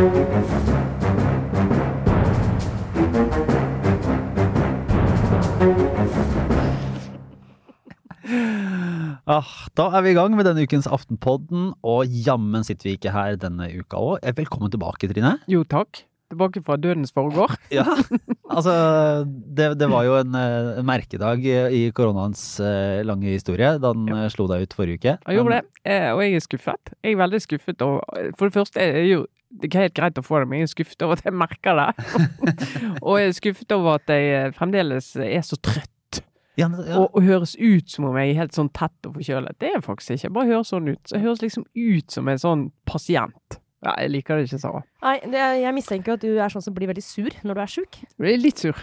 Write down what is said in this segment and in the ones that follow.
Ah, da er vi i gang med denne ukens Aftenpodden, og jammen sitter vi ikke her denne uka òg. Velkommen tilbake, Trine. Jo, takk. Tilbake fra dødens foregård. Ja, altså det, det var jo en, eh, en merkedag i koronaens eh, lange historie da den ja. slo deg ut forrige uke. Jeg gjorde det, eh, og jeg er skuffet. Jeg er veldig skuffet. Og for det første er det jo det er helt greit å få det, men jeg er skuffet over at jeg merker det. og jeg er skuffet over at jeg eh, fremdeles er så trøtt. Ja, ja. Og, og høres ut som om jeg er helt sånn tett og forkjølet. Det er jeg faktisk ikke. Jeg bare høres sånn ut. Så jeg høres liksom ut som en sånn pasient. Ja, jeg liker det ikke Sara. Nei, det, jeg mistenker at du er sånn som blir veldig sur når du er sjuk. Jeg blir litt sur.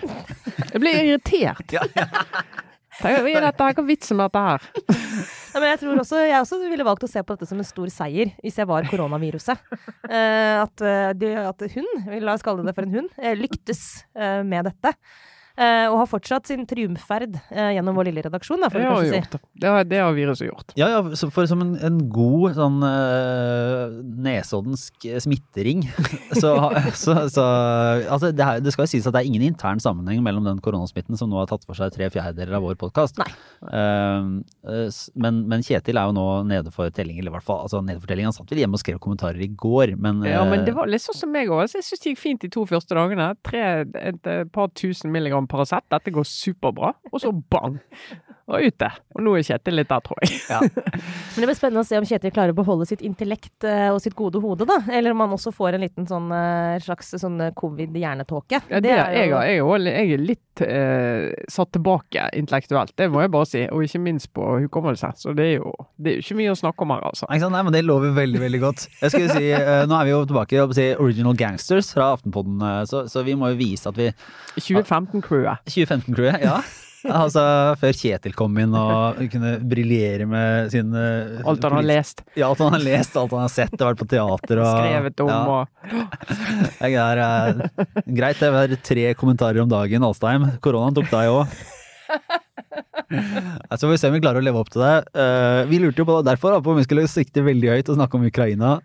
Jeg blir irritert. Tenk, Hva er dette her? Hva vitsen med dette her? Nei, men jeg tror også, jeg også ville valgt å se på dette som en stor seier, hvis jeg var koronaviruset. Eh, at, eh, at hun, la oss kalle det for en hund, eh, lyktes eh, med dette. Eh, og har fortsatt sin triumferd eh, gjennom vår lille redaksjon, da, får Det vi har vi kanskje si. gjort. Det har, det har viruset gjort. Ja, ja, for som en, en god sånn uh, nesoddensk smittering, så, så, så Altså, det, her, det skal jo sies at det er ingen intern sammenheng mellom den koronasmitten som nå har tatt for seg tre fjerdedeler av vår podkast. Uh, men, men Kjetil er jo nå nede for telling, eller i hvert fall altså nede for telling. Han satt vel hjemme og skrev kommentarer i går, men Ja, men det eh, var litt sånn som meg òg. Jeg syns det gikk fint de to første dagene. Tre, et, et par tusen milligram Paracet. Dette går superbra. Og så bang! Og ute. Og nå er Kjetil litt der, tror jeg. ja. Men det blir spennende å se om Kjetil klarer å beholde sitt intellekt eh, og sitt gode hode, da. Eller om han også får en liten sånn eh, slags sånn eh, covid-hjernetåke. Ja, det, jeg, jo... jeg, er også- jeg er litt eh, satt tilbake intellektuelt, det må jeg bare si. Og ikke minst på hukommelse. Så det er jo, det er jo ikke mye å snakke om her, altså. Nei, men Det lover veldig veldig godt. Jeg skulle si, eh, Nå er vi jo tilbake i å si, Original Gangsters fra Aftenpodden, så, så vi må jo vise at vi 2015-crewet. 2015-crewet, ja. Altså Før Kjetil kom inn og kunne briljere med sine Alt han har lest, Ja, alt han har lest, alt han har sett, og vært på teater og skrevet om ja, og det er, eh, Greit, det var tre kommentarer om dagen, Alstheim. Koronaen tok deg òg. Så får vi se om vi klarer å leve opp til det. Eh, vi lurte jo på derfor da, på om vi skulle sikte veldig høyt og snakke om Ukraina.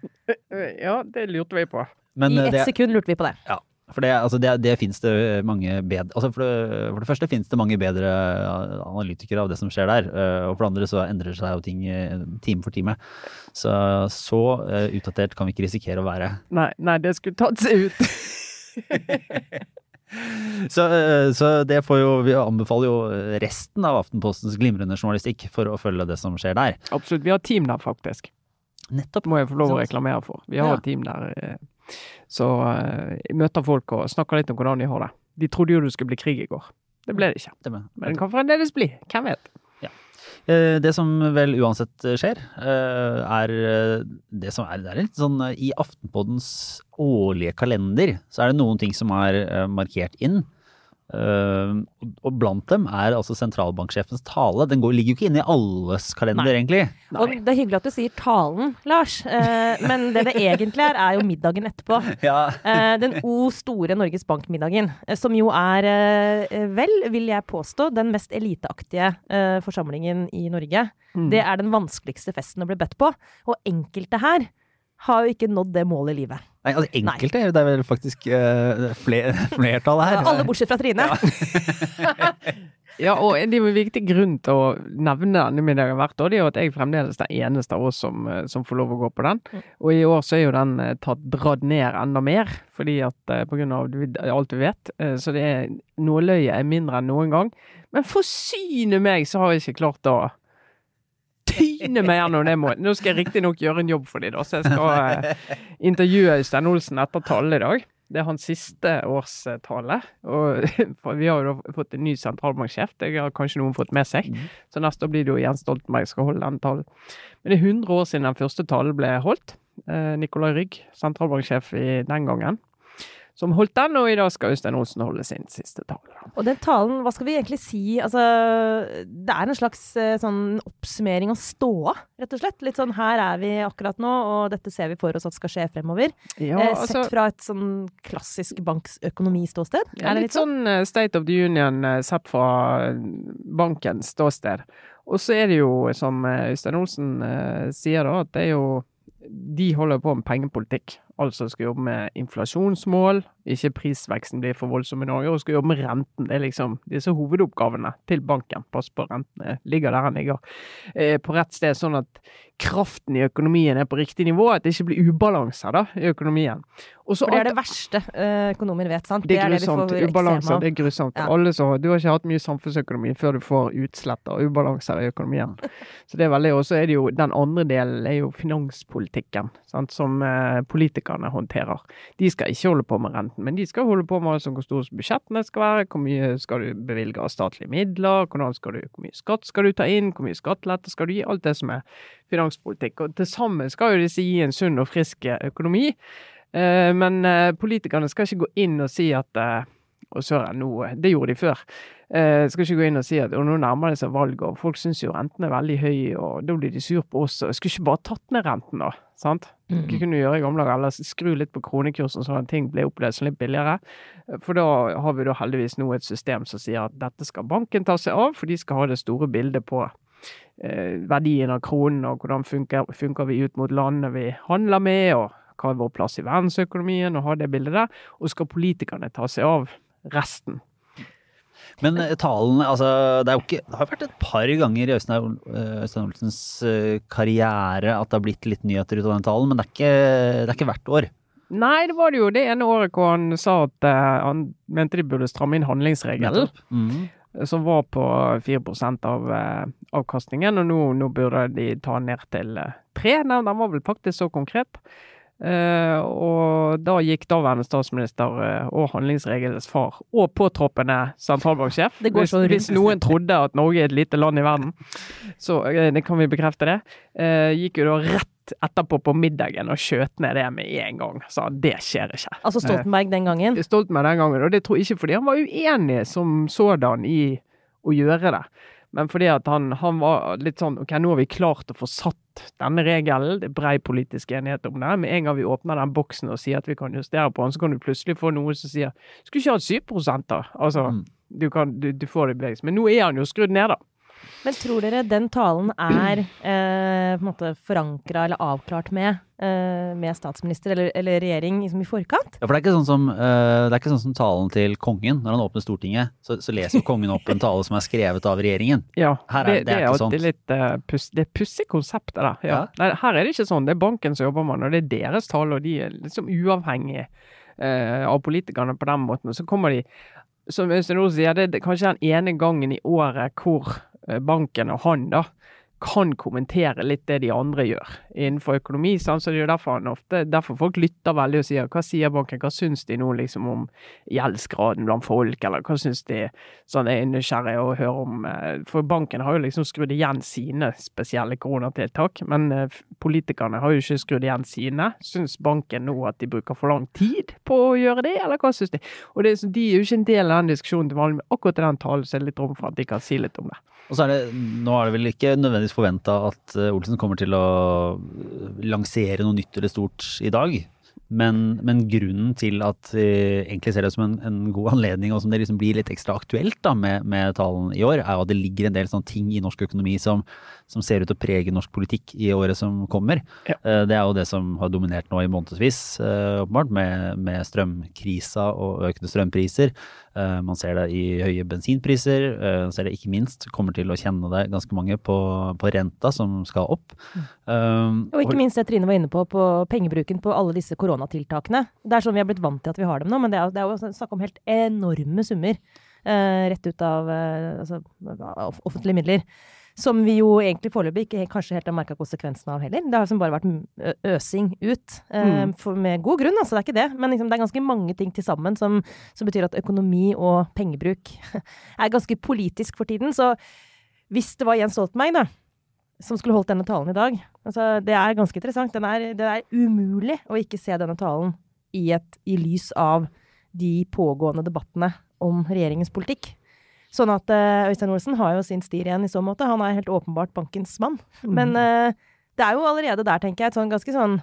Ja, det lurte vi på. Men I eh, ett sekund lurte vi på det. Ja, for det, altså det, det finnes det mange bedre altså for, det, for det første finnes det mange bedre analytikere av det som skjer der. eh, Og for det andre så endrer seg jo ting eh, time for time. Så så eh, utdatert kan vi ikke risikere å være. Nei, nei det skulle tatt seg ut. Så, så det får jo Vi anbefaler jo resten av Aftenpostens glimrende journalistikk for å følge det som skjer der. Absolutt. Vi har team der, faktisk. Nettopp. må jeg få lov å reklamere for. Vi har Ja. et team der. Eh, Så eh, jeg møter folk og snakker litt om hvordan de har det. De trodde jo det skulle bli krig i går. Det ble det ikke. Det. Men det kan fremdeles bli. Hvem vet? Ja. Det som vel uansett skjer, eh, er eh, det som er, det er sånn eh, I Aftenpoddens årlige kalender så er det noen ting som er eh, markert inn. Eh, og blant dem er altså sentralbanksjefens tale. Den går, ligger jo ikke inne i alles kalender, Nei. egentlig. Og det er hyggelig at du sier talen, Lars, uh, men det det egentlig er, er jo middagen etterpå. Ja. Uh, den O store Norges Bank-middagen, eh, som jo er, vel, vil jeg påstå, den mest eliteaktige forsamlingen i Norge. Mm. Det er den vanskeligste festen å bli bedt på, og enkelte her har jo ikke nådd det målet i livet. Nei, altså enkelte, det er vel faktisk uh, fler, flertallet her. Alle bortsett fra Trine. Ja, og en viktig grunn til å nevne denne middagen hvert år, det er jo at jeg fremdeles er den eneste av oss som, eh, som får lov å gå på den. Mm. Og i år så er jo den eh, tatt dratt ned enda mer, fordi at eh, på grunn av alt vi vet. eh, Så det er nåløyet er mindre enn noen gang. Men for syne meg så har jeg ikke klart å tyne meg gjennom det målet. Nå skal jeg riktignok gjøre en jobb for dem, da, så jeg skal eh, intervjue Øystein Olsen etter tallet i dag. Det er hans siste årstale. Og vi har jo da fått en ny sentralbanksjef, det har kanskje noen fått med seg. Mhm. Så neste år blir det jo Jens Stoltenberg skal holde den talen. Men det er 100 år siden den første talen ble holdt. Eh, Nicolai Rygg, sentralbanksjef i den gangen, som holdt den, og i dag skal Øystein Olsen holde sin siste tale. Og den talen, hva skal vi egentlig si? Altså, det er en slags eh, sånn oppsummering av ståa, rett og slett. Litt sånn her er vi akkurat nå, og dette ser vi for oss at skal skje fremover. Ja, eh, altså, sett fra et sånn klassisk banksøkonomiståsted. ja, er det litt sånn eh, State of the Union eh, sett fra bankens ståsted. Og så er det jo, som Øystein Olsen eh, sier da, at det er jo de holder på med pengepolitikk, Altså skal jobbe med inflasjonsmål, ikke prisveksten blir for voldsom i Norge, og skal jobbe med renten. Det er liksom disse hovedoppgavene til banken. Pass på rentene ligger der den ligger, eh, på rett sted, sånn at kraften i økonomien er på riktig nivå, at det ikke blir ubalanser da, i økonomien. For det er det verste økonomien økonomer vet, sant? Det er, det er grusomt. Det ubalanser, det er grusomt. Ja. Så, du har ikke hatt mye samfunnsøkonomi før du får utslett og ubalanser i økonomien. Så det er veldig, Og så er det jo den andre delen er jo finanspolitikken, sant, som uh, politikerne håndterer. De skal ikke holde på med renten, men de skal holde på med hvor store budsjettene skal være, hvor mye skal du bevilge av statlige midler, du, hvor mye skatt skal du ta inn, hvor mye skattelette skal du gi, alt det som er finanspolitikk. Og til sammen skal jo disse gi en sunn og frisk økonomi. Eh, men eh, politikerne skal ikke gå inn og si at eh, og søren, nå Det gjorde de før. Eh, skal ikke gå inn og si at og nå nærmer det seg valg, og folk syns jo renten er veldig høy, og da blir de sur på oss. og Skulle ikke bare tatt ned renten, da? sant? Mm. Hva kunne du gjøre i gamle dager? Eller skru litt på kronekursen, sånn at ting blir opplevd litt billigere. For da har vi da heldigvis nå et system som sier at dette skal banken ta seg av, for de skal ha det store bildet på eh, verdien av kronen, og hvordan funker, funker vi ut mot landene vi handler med, og hva er vår plass i verdensøkonomien, og ha det bildet der. Og skal politikerne ta seg av resten. Men eh, talen altså, det, ikke, det, har vært et par ganger i Øystein, Øystein Olsens eh, karriere at det har blitt litt nyheter ut av den talen, men det er ikke, det er ikke hvert år. Nei, det var det jo det ene året hvor han sa at han mente de burde stramme inn handlingsregelen. Mm. Som var på 4% av avkastningen, og nå, nå, burde de ta ned til uh, Nei, Den var vel faktisk så konkret. Uh, og da gikk daværende statsminister uh, og handlingsregelens far og påtroppende sentralbanksjef hvis, hvis, noen trodde at Norge er et lite land i verden, så uh, det kan vi bekrefte det. gikk jo da rett etterpå på middagen og skjøt ned det med en gang. Sa det skjer ikke. Altså Stoltenberg den gangen? Stoltenberg den gangen, og det tror jeg ikke fordi han var uenig som sådan i å gjøre det. Men fordi at han, han, var litt sånn OK, nå har vi klart å få satt denne regelen. Det er brei politisk enighet om det. Med en gang vi åpner den boksen og sier at vi kan justere på den, så kan du plutselig få noe som sier Skulle ikke hatt 7 da? Altså, mm. du, kan, du, du, får det i bevegelse. Men nå er han jo skrudd ned, da. Men tror dere den talen er eh, på en måte forankra eller avklart med, eh, med statsminister eller, eller regjering liksom i forkant? Ja, for det er, ikke sånn som, uh, det er ikke sånn som talen til kongen. Når han åpner Stortinget, så, så leser kongen opp en tale som er skrevet av regjeringen. Ja, her er, det, det, er, det er alltid litt uh, puss, Det er pussig konsept, det der. Ja. Ja. Nei, her er det ikke sånn. Det er banken som jobber med det, og det er deres tale, og de er liksom uavhengige uh, av politikerne på den måten. Og så kommer de som Øystein Ose sier, det er kanskje den ene gangen i året hvor banken og han da kan kommentere litt det de andre gjør innenfor økonomi. Så det er jo derfor, ofte, derfor folk lytter veldig og sier hva sier banken, hva syns de nå liksom om gjeldsgraden blant folk, eller hva syns de sånn er nysgjerrig å høre om eh, For banken har jo liksom skrudd igjen sine spesielle koronatiltak, men eh, politikerne har jo ikke skrudd igjen sine. Syns banken nå at de bruker for lang tid på å gjøre det, eller hva syns de? Og det, De er jo ikke en del av den diskusjonen til vanlig, men akkurat i den talen så er det litt rom for at de kan si litt om det. Og så er det, Nå er det vel ikke nødvendigvis forventa at eh, Olsen kommer til å lansere noe nytt eller stort i dag. Men, men grunnen til at vi egentlig ser det som en, en, god anledning, og som det liksom blir litt ekstra aktuelt da med, med talen i år, er at det ligger en del sånne ting i norsk økonomi som, som ser ut til å prege norsk politikk i året som kommer. Ja. Eh, det er jo det som har dominert nå i månedsvis, eh, åpenbart, med, med strømkrisa og økende strømpriser. Eh, man ser det i høye bensinpriser. Eh, man ser det ikke minst, kommer til å kjenne det ganske mange på, på renta som skal opp. Mm. Um, og ikke minst det Trine var inne på, på pengebruken på alle disse koronatiltakene. Det er sånn vi har blitt vant til at vi har dem nå, men det er, det er jo snakk om helt enorme summer. Eh, rett ut av eh, altså, offentlige midler. Som vi jo egentlig foreløpig ikke kanskje helt har merka konsekvensene av heller. Det har liksom bare vært øsing ut. Eh, mm. med god grunn, altså, det er ikke det. Men liksom, det er ganske mange ting til sammen som, som, betyr at økonomi og pengebruk er ganske politisk for tiden. Så hvis det var Jens Stoltenberg, da, som skulle holdt denne talen i dag altså, Det er ganske interessant. Er, det er umulig å ikke se denne talen i, et, i lys av de pågående debattene om regjeringens politikk. Sånn at uh, Øystein Olsen har jo sin stil igjen i så måte. Han er helt åpenbart bankens mann. Mm. Men uh, det er jo allerede der, tenker jeg, et sånn ganske sånn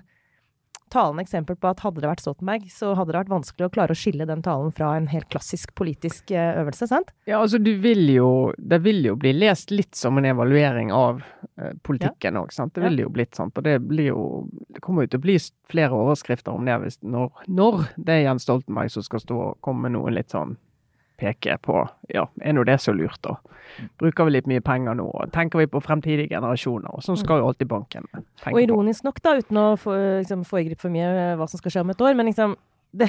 talende eksempel på at hadde det vært Stoltenberg, så hadde det vært vanskelig å klare å skille den talen fra en helt klassisk politisk eh, øvelse, sant? Ja, altså du vil jo Det vil jo bli lest litt som en evaluering av eh, politikken òg, sant. Det vil jo blitt sant. Og det blir jo Det kommer jo til å bli flere overskrifter om det hvis når, når det er Jens Stoltenberg som skal stå og komme med noen litt sånn peke på ja, er nå det så lurt, da? Bruker vi litt mye penger nå? og Tenker vi på fremtidige generasjoner? Og sånn skal jo alltid banken tenke Og ironisk nok, da, uten å få, liksom, foregripe for mye eh, hva som skal skje om et år, men liksom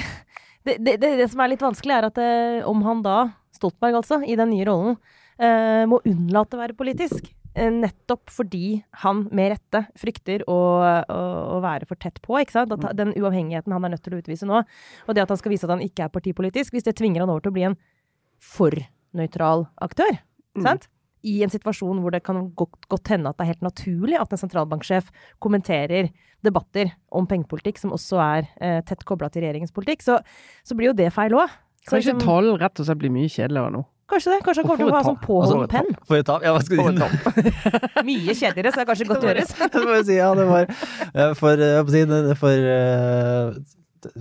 Det, det, det, det som er litt vanskelig, er at eh, om han da, Stoltenberg altså, i den nye rollen, eh, må unnlate å være politisk. Eh, nettopp fordi han med rette frykter å, å, å, være for tett på. ikke sant? At den uavhengigheten han er nødt til å utvise nå, og det at han skal vise at han ikke er partipolitisk, hvis det tvinger han over til å bli en for nøytral aktør. Mm. Sant? I en situasjon hvor det kan godt, godt, hende at det er helt naturlig at en sentralbanksjef kommenterer debatter om pengepolitikk som også er eh, tett kobla til regjeringens politikk, så, så, blir jo det feil òg. Kanskje liksom, talen rett og slett blir mye kjedeligere nå? Kanskje det. Kanskje han kommer til å ha sånn påholdt altså, penn. Får et ta? Ja, hva skal du si? Mye kjedeligere, så det er kanskje godt gjøres. det må jeg si, ja, det var eh, For, for, for eh,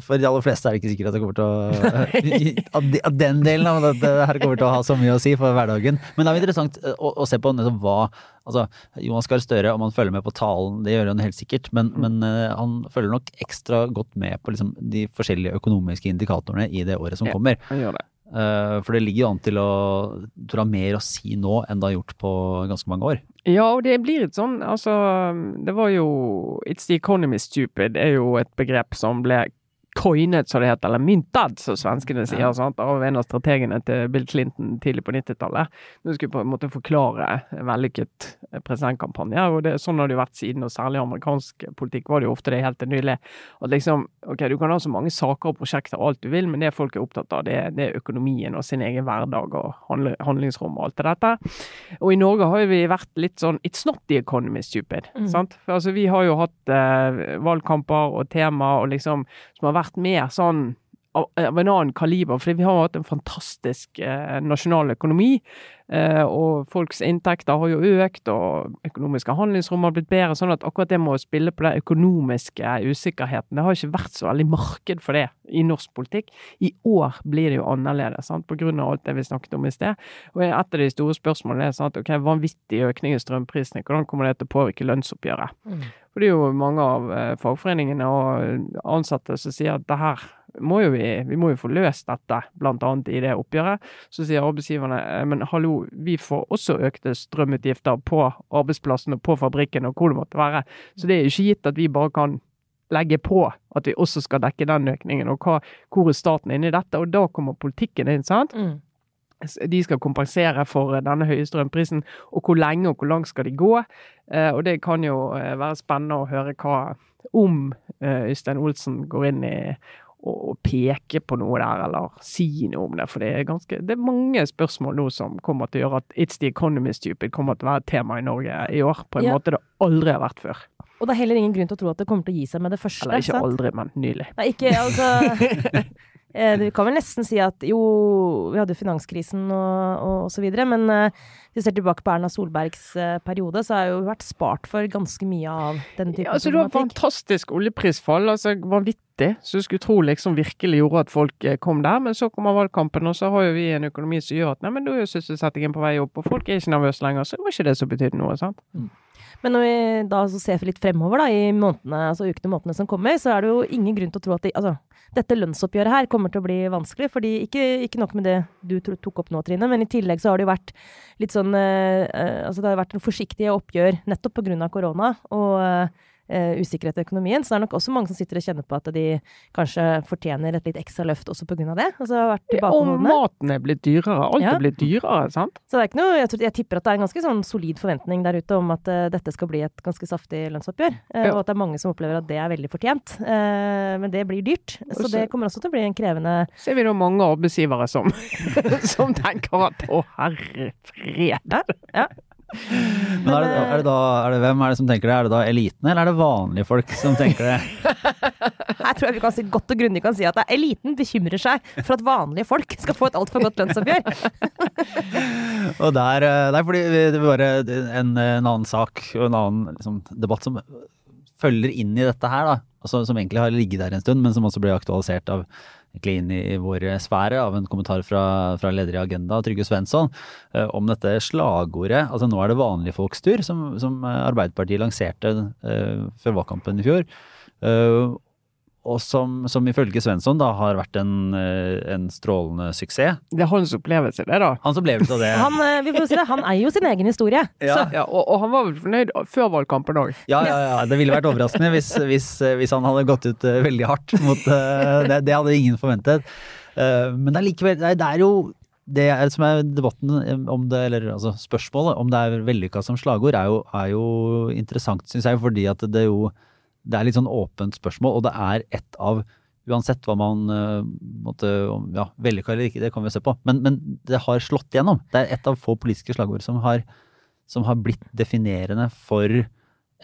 for de aller fleste er det ikke sikkert at det kommer til å At den delen av det her kommer til å ha så mye å si for hverdagen. Men det er jo interessant eh, å, å se på nettopp hva Altså, Jonas Gahr Støre, om han følger med på talen, det gjør han helt sikkert, men, mm. men uh, han følger nok ekstra godt med på liksom, de forskjellige økonomiske indikatorene i det året som ja, kommer. Han gjør det. Uh, for det ligger jo an til å tror ha mer å si nå enn det har gjort på ganske mange år. Ja, og det blir litt sånn, altså Det var jo It's the economy stupid er jo et begrep som ble coinet, som det heter, eller myntet, som svenskene sier, ja. sant, av en av strategene til Bill Clinton tidlig på 90-tallet. Nå skulle på en måte forklare en vellykket eh, presidentkampanje, og det, sånn har det jo vært siden, og særlig amerikansk politikk var det jo ofte det helt til nylig. At liksom, ok, du kan ha så mange saker og prosjekter og alt du vil, men det folk er opptatt av, det, det er økonomien og sin egen hverdag og handlingsrom og alt det dette. Og i Norge har vi vært litt sånn It's not the economy stupid. Mm. sant? For altså, Vi har jo hatt eh, valgkamper og tema og liksom, som har vært mer sånn av, en annen kaliber, fordi vi har hatt en fantastisk eh, nasjonal økonomi. Eh, og folks inntekter har jo økt, og økonomiske handlingsrom har blitt bedre. sånn at akkurat det med å spille på den økonomiske usikkerheten, det har ikke vært så veldig marked for det i norsk politikk. I år blir det jo annerledes, sant? på grunn av alt det vi snakket om i sted. Og et av de store spørsmålene er at ok, vanvittig økning i strømprisene, hvordan kommer det til å påvirke lønnsoppgjøret? Mm. For det er jo mange av eh, fagforeningene og ansatte som sier at det her må jo vi, vi må jo få løst dette, blant annet i det oppgjøret. Så sier arbeidsgiverne eh, men hallo, vi får også økte strømutgifter på arbeidsplassen og på fabrikken og hvor det måtte være. Så det er jo ikke gitt at vi bare kan legge på at vi også skal dekke den økningen. Og hva, hvor er staten inne i dette? Og da kommer politikken inn, sant? Mm de skal kompensere for eh, denne høye strømprisen, og hvor lenge og hvor langt skal de gå. Eh, og det kan jo være spennende å høre hva om Øystein Olsen går inn i og peke på noe der, eller si noe om det. For det er, ganske, det er mange spørsmål nå som kommer til å gjøre at It's the economy stupid kommer til å være et tema i Norge i år, på en ja. måte det aldri har vært før. Og det er heller ingen grunn til å tro at det kommer til å gi seg med det første. Eller ikke sant? aldri, men nylig. Nei, ikke, altså Eh, vi kan vel nesten si at jo, vi hadde finanskrisen og, og, og så videre, men eh, hvis vi ser tilbake på Erna Solbergs eh, periode, så har jo vært spart for ganske mye av den typen ja, altså, Det var fantastisk oljeprisfall, altså vanvittig. Så du skulle tro liksom virkelig gjorde at folk kom der, men så kommer valgkampen, og så har jo vi en økonomi som gjør at nei, men da er sysselsettingen på vei opp, og folk er ikke nervøse lenger, så det var ikke det som betydde noe, sant. Mm. Men når vi da ser litt fremover, da, i månedene, altså ukene og månedene som kommer, så er det jo ingen grunn til å tro at de, altså, dette lønnsoppgjøret her kommer til å bli vanskelig. fordi ikke, ikke nok med det du tok opp nå, Trine, men i tillegg så har det jo vært litt sånn eh, eh Altså det har vært en forsiktige oppgjør nettopp pga. korona. og eh, uh, usikkerhet i økonomien. Så det er nok også mange som sitter og kjenner på at de kanskje fortjener et litt ekstra løft også pga. det. Altså, og maten er blitt dyrere. Alt ja. er blitt dyrere, sant? Så det er ikke noe, jeg, tror, jeg, tipper at det er en ganske sånn solid forventning der ute om at uh, dette skal bli et ganske saftig lønnsoppgjør. Uh, ja. Og at det er mange som opplever at det er veldig fortjent. men det blir dyrt. Så det kommer også til å bli en krevende Ser vi da mange arbeidsgivere som, som tenker at å herre fred. Ja, ja. Men er det, er det da, er det, hvem er det som tenker det? Er det da eliten, eller er det vanlige folk som tenker det? Her tror jeg vi kan si godt og grundig kan si at eliten bekymrer seg for at vanlige folk skal få et altfor godt lønnsoppgjør. og der, eh, det er fordi det var en, en annen sak og en annen liksom, debatt som følger inn i dette her, da, altså, som egentlig har ligget der en stund, men som også ble aktualisert av egentlig i vår sfære av en kommentar fra, fra leder i Agenda, Trygve Svensson, eh, om dette slagordet. Altså nå er det vanlige folks tur, som, som Arbeiderpartiet lanserte eh, før valgkampen i fjor. Eh, og som, som ifølge Svensson da har vært en, eh, en strålende suksess. Det er hans opplevelse, det, da. Hans opplevelse av det. Han, eh, vi får si det, han eier jo sin egen historie. Ja. Så, Ja, og, og han var vel fornøyd før valgkampen òg. Ja, ja, ja. Det ville vært overraskende hvis, hvis, hvis han hadde gått ut eh, veldig hardt mot eh, det. Det hadde ingen forventet. Eh, Men det er likevel det er jo det er, som er debatten om det, eller altså spørsmålet om det er vellykka som slagord, er jo, er jo interessant, syns jeg, fordi at det jo Det er litt sånn åpent spørsmål, og det er et av Uansett hva man eh, måtte Ja, vellykka eller ikke, det kan vi se på. Men, men det har slått gjennom. Det er et av få politiske slagord som har, som har blitt definerende for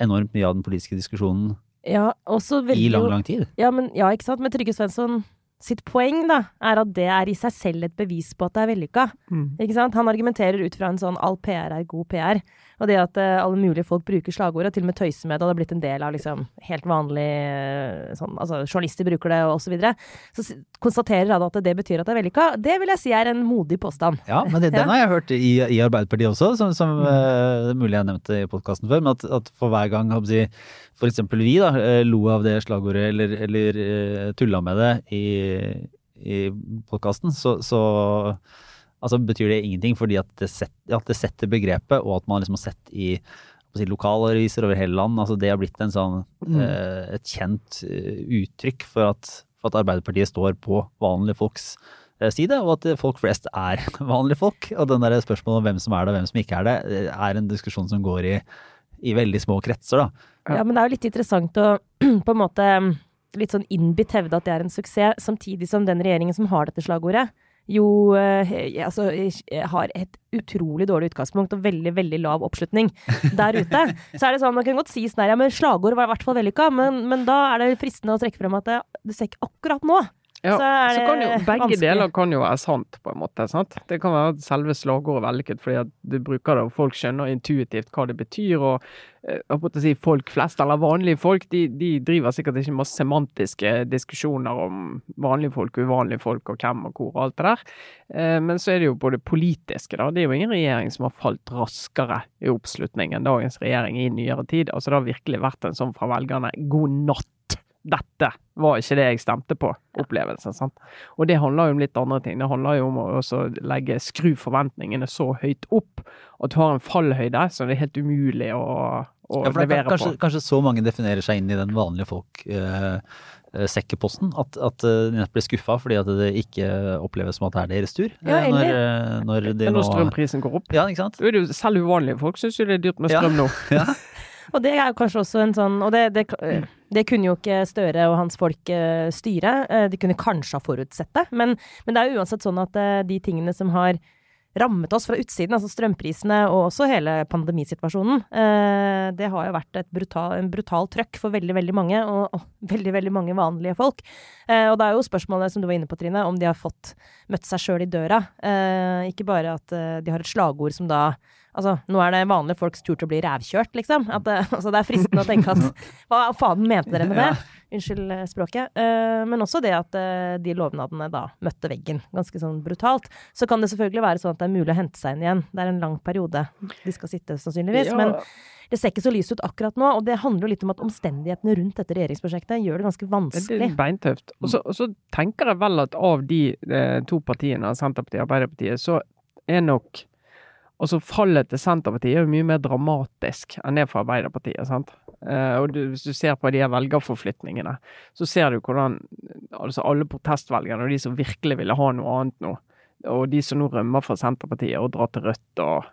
enormt mye av den politiske diskusjonen ja, så i lang, lang tid. Ja, men, ja, ikke sant? Men Trygve Svensson sitt poeng da, er at det er i seg selv et bevis på at det er vellykka. Mm. Ikke sant? Han argumenterer ut fra en sånn all PR er god PR. Og det at eh, alle mulige folk bruker slagordet, til og med tøyser med det, og det har blitt en del av liksom helt vanlig eh, sånn, Altså journalister bruker det, og så videre. Så konstaterer han at det betyr at det er vellykka. Det vil jeg si er en modig påstand. Ja, men det, den har jeg hørt i, i Arbeiderpartiet også, som, som det er mulig jeg nevnte i podkasten før. Men at, at for hver gang jeg, for eksempel vi da, lo av det slagordet eller, eller tulla med det i, i podkasten, så, så altså, betyr det ingenting fordi at det, set, at det setter begrepet, og at man liksom har sett i si, lokalaviser over hele land. altså Det har blitt en sånn, eh, et kjent eh, uttrykk for at, for at Arbeiderpartiet står på vanlige folks eh, side, og at folk flest er vanlige folk. Og den der spørsmålet om hvem som er det og hvem som ikke er det, er en diskusjon som går i, i veldig små kretser. da. Ja. Ja, men det er jo litt interessant å på en måte litt sånn innbitt hevde at det er en suksess, samtidig som den regjeringen som har dette slagordet, jo eh, altså, eh, har et utrolig dårlig utgangspunkt og veldig, veldig lav oppslutning der ute. Så er det sånn, man kan godt si sånn her, ja, men slagord var i hvert fall vellykka, men, men da er det fristende å trekke frem at det, du ser ikke akkurat nå. Ja, Så så kan jo, begge vanskelig. deler kan jo være sant, på en måte. sant? Det kan være at selve slagordet er vellykket fordi at du bruker det, og folk skjønner intuitivt hva det betyr. og eh, jeg måtte si Folk flest, eller vanlige folk, de, de driver sikkert ikke med semantiske diskusjoner om vanlige folk, uvanlige folk og hvem og hvor og alt det der. Eh, Men så er det jo på det politiske, da. Det er jo ingen regjering som har falt raskere i oppslutning enn dagens regjering i nyere tid. Altså det har virkelig vært en sånn fra velgerne god natt dette var ikke det jeg stemte på, Opplevelsen. sant? Og det handler jo om litt andre ting. Det handler jo om å legge, skru forventningene så høyt opp at du har en fallhøyde som det er helt umulig å, å Ja, er levere kanskje, på. kanskje så mange definerer seg inn i den vanlige folk-sekkeposten at, at eh, de blir skuffa fordi at det ikke oppleves som at det er deres tur. Ja, eh, når, eh, når de når strømprisen går opp. Ja, ikke sant? Selv uvanlige folk syns jo det er dyrt med Ja. strøm nå. Ja. Og det er kanskje også en sånn Og det, det, det kunne jo ikke Støre og hans folk eh, styre. Eh, De kunne kanskje ha forutsett det, men, men det er jo uansett sånn at eh, de tingene som har rammet oss fra utsiden, altså strømprisene og også hele pandemisituasjonen, det har jo vært et brutal, en brutal trøkk for veldig, veldig mange, og, og veldig, veldig mange vanlige folk. Og det er jo spørsmålet som du var inne på, Trine, om de har fått møtt seg sjøl i døra. Ikke bare at de har et slagord som da Altså, nå er det vanlige folks tur til å bli rævkjørt, liksom. At, altså, det er fristende å tenke at Hva faen mente dere med det? Unnskyld eh, språket. Eh, men også det at eh, de lovnadene da møtte veggen, ganske sånn brutalt. Så kan det selvfølgelig være sånn at det er mulig å hente seg inn igjen. Det er en lang periode de skal sitte, sannsynligvis. Ja. Men det ser ikke så lyst ut akkurat nå. Og det handler jo litt om at omstendighetene rundt dette regjeringsprosjektet gjør det ganske vanskelig. det er beintøft. Og så tenker jeg vel at av de eh, to partiene, Senterpartiet og Arbeiderpartiet, så er nok Altså Fallet til Senterpartiet er jo mye mer dramatisk enn det for Arbeiderpartiet. sant? Eh, og du, Hvis du ser på de her velgerforflytningene, så ser du hvordan altså alle protestvelgerne og de som virkelig ville ha noe annet nå, og de som nå rømmer fra Senterpartiet og drar til Rødt og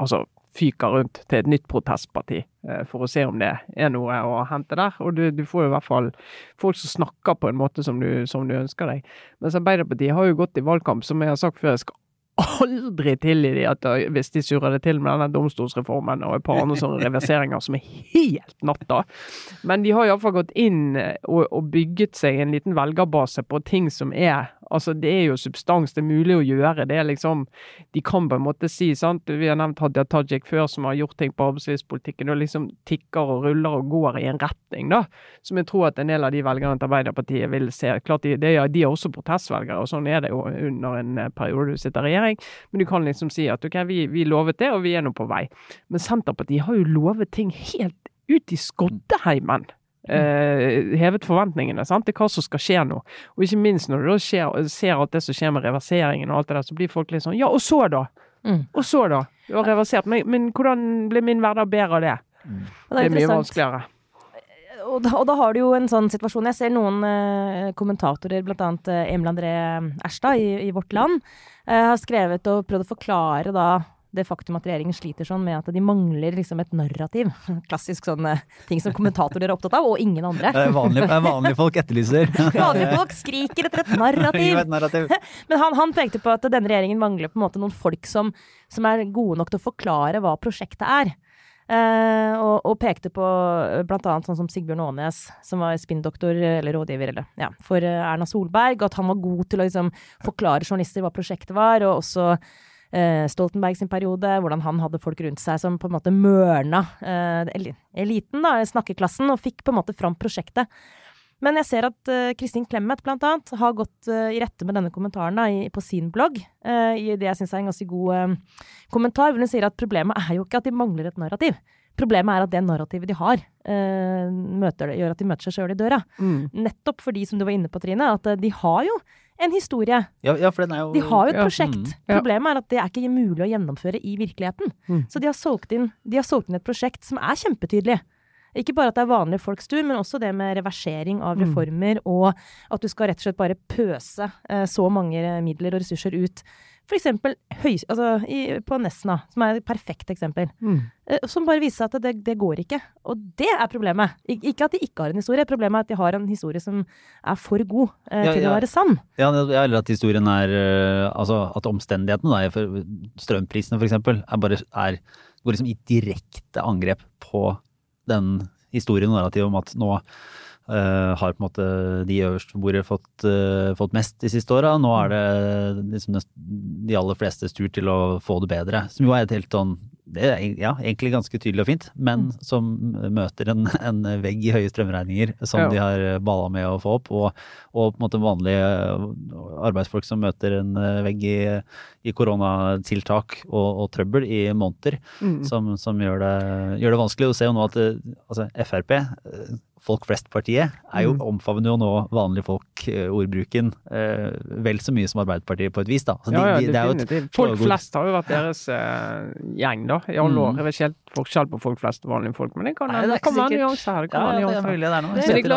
altså fyker rundt til et nytt protestparti eh, for å se om det er noe å hente der. Og du, du får jo i hvert fall folk som snakker på en måte som du, som du ønsker deg. Mens Arbeiderpartiet har jo gått i valgkamp, som jeg har sagt før, jeg skal aldri tilgi de at hvis de surrer det til med denne domstolsreformen og et par andre sånne reverseringer som er helt natta. Men de har iallfall gått inn og, og bygget seg en liten velgerbase på ting som er Altså, det er jo substans, det er mulig å gjøre. Det liksom De kan på en måte si, sant Vi har nevnt Hadia Tajik før, som har gjort ting på arbeidslivspolitikken og liksom tikker og ruller og går i en retning, da. Som jeg tror at en del av de velgerne til Arbeiderpartiet vil se. Klart de, de er også protestvelgere, og sånn er det jo under en eh, periode du sitter i regjering. Men du kan liksom si at OK, vi, vi lovet det, og vi er nå på vei. Men Senterpartiet har jo lovet ting helt ut i skoddeheimen. Eh, hevet forventningene sant, til hva som skal skje nå. Og ikke minst når du da skjer, ser alt det som skjer med reverseringen og alt det der, så blir folk litt sånn Ja, og så da? Mm. Og så da? Du har reversert, men, men hvordan blir min hverdag bedre av det? Mm. Det er mye vanskeligere. Og da, og da har du jo en sånn situasjon Jeg ser noen eh, kommentatorer, bl.a. Uh, Emil André Erstad i, i Vårt Land, eh, har skrevet og prøvd å forklare da det faktum at regjeringen sliter sånn med at de mangler liksom et narrativ. Klassisk sånn eh, ting som kommentatorer er opptatt av, og ingen andre. Det er vanlige, vanlige folk etterlyser. Vanlige folk skriker etter et narrativ. et narrativ. Men han, han pekte på at denne regjeringen mangler på en måte noen folk som, som er gode nok til å forklare hva prosjektet er. Eh, og, og pekte på bl.a. blant annet sånn som Sigbjørn Aanes, som var spinndoktor eller rådgiver eller, ja, for eh, Erna Solberg, at han var god til å liksom, forklare journalister hva prosjektet var, og også eh, Stoltenberg sin periode, hvordan han hadde folk rundt seg som på en måte mørna eh, eliten, da, snakkeklassen, og fikk på en måte fram prosjektet. Men jeg ser at eh, Kristin Clemet blant annet har gått eh, i rette med denne kommentaren da, på sin blogg, i det jeg syns er en ganske god kommentar, hvor hun sier at problemet er jo ikke at de mangler et narrativ. Problemet er at det narrativet de har, eh, møter, gjør at de møter seg sjøl i døra. Mm. Nettopp fordi, som du var inne på, Trine, at eh, de har jo en historie. Ja, ja, for den er jo De har jo et Ja. prosjekt. Mm. Ja. Problemet er at det er ikke mulig å gjennomføre i virkeligheten. Mm. Så de har, solgt inn, de har solgt inn et prosjekt som er kjempetydelig. Ikke bare at det er vanlige folks tur, men også det med reversering av Mm. reformer, og at du skal rett og slett bare pøse eh, så mange midler og ressurser ut. Høy, altså, på Nesna, som er et perfekt eksempel. Mm. Eh, som bare viser at det, det går ikke. Og det er problemet. Ik ikke at de ikke har en historie, problemet er at de har en historie som er for god eh, Ja, til ja. å være sann. Ja, eller at historien er øh, Altså at omstendighetene, da, for strømprisene f.eks., er bare er, går liksom i direkte angrep på den historien og narrativet om at nå har på en måte de øverst på bordet fått, øh, fått mest de siste åra. Nå er det liksom de aller flestes tur til å få det bedre. Som jo er et helt sånn det er ja, egentlig ganske tydelig og fint, men som møter en, en vegg i høye strømregninger som Ja. de har balla med å få opp, og, og på en måte vanlige arbeidsfolk som møter en eh, vegg i, i koronatiltak og, og trøbbel i måneder, Mm. som, som gjør, det, gjør det vanskelig. Du ser jo nå at eh, altså, Frp, eh, Folk flest-partiet, er jo, Mm. omfavner jo nå vanlige folk-ordbruken eh, vel så mye som Arbeiderpartiet på et vis. da. Så Ja, ja, de, det jo et definitivt. Folk flest har jo vært deres eh, gjeng, da, i alle Mm. år. Jeg vet ikke helt forskjell på folk flest og vanlige folk, men det kan Nei, det kan være nyanser her. Det kan Ja, være ja, nyanser.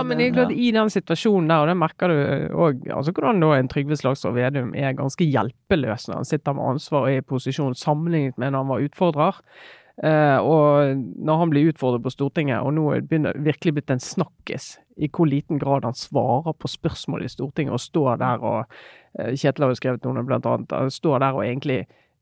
men jeg er glad i den situasjonen der, og det merker du òg, altså hvordan da en Trygve Slagsvold Vedum er ganske hjelpeløs når han sitter med ansvar og er i posisjon, sammenlignet med når han var utfordrer. Eh, og når han blir utfordret på Stortinget, og nå er det virkelig blitt en snakkis i hvor liten grad han svarer på spørsmål i Stortinget, og står der og eh, Kjetil har jo skrevet noe blant annet, står der og egentlig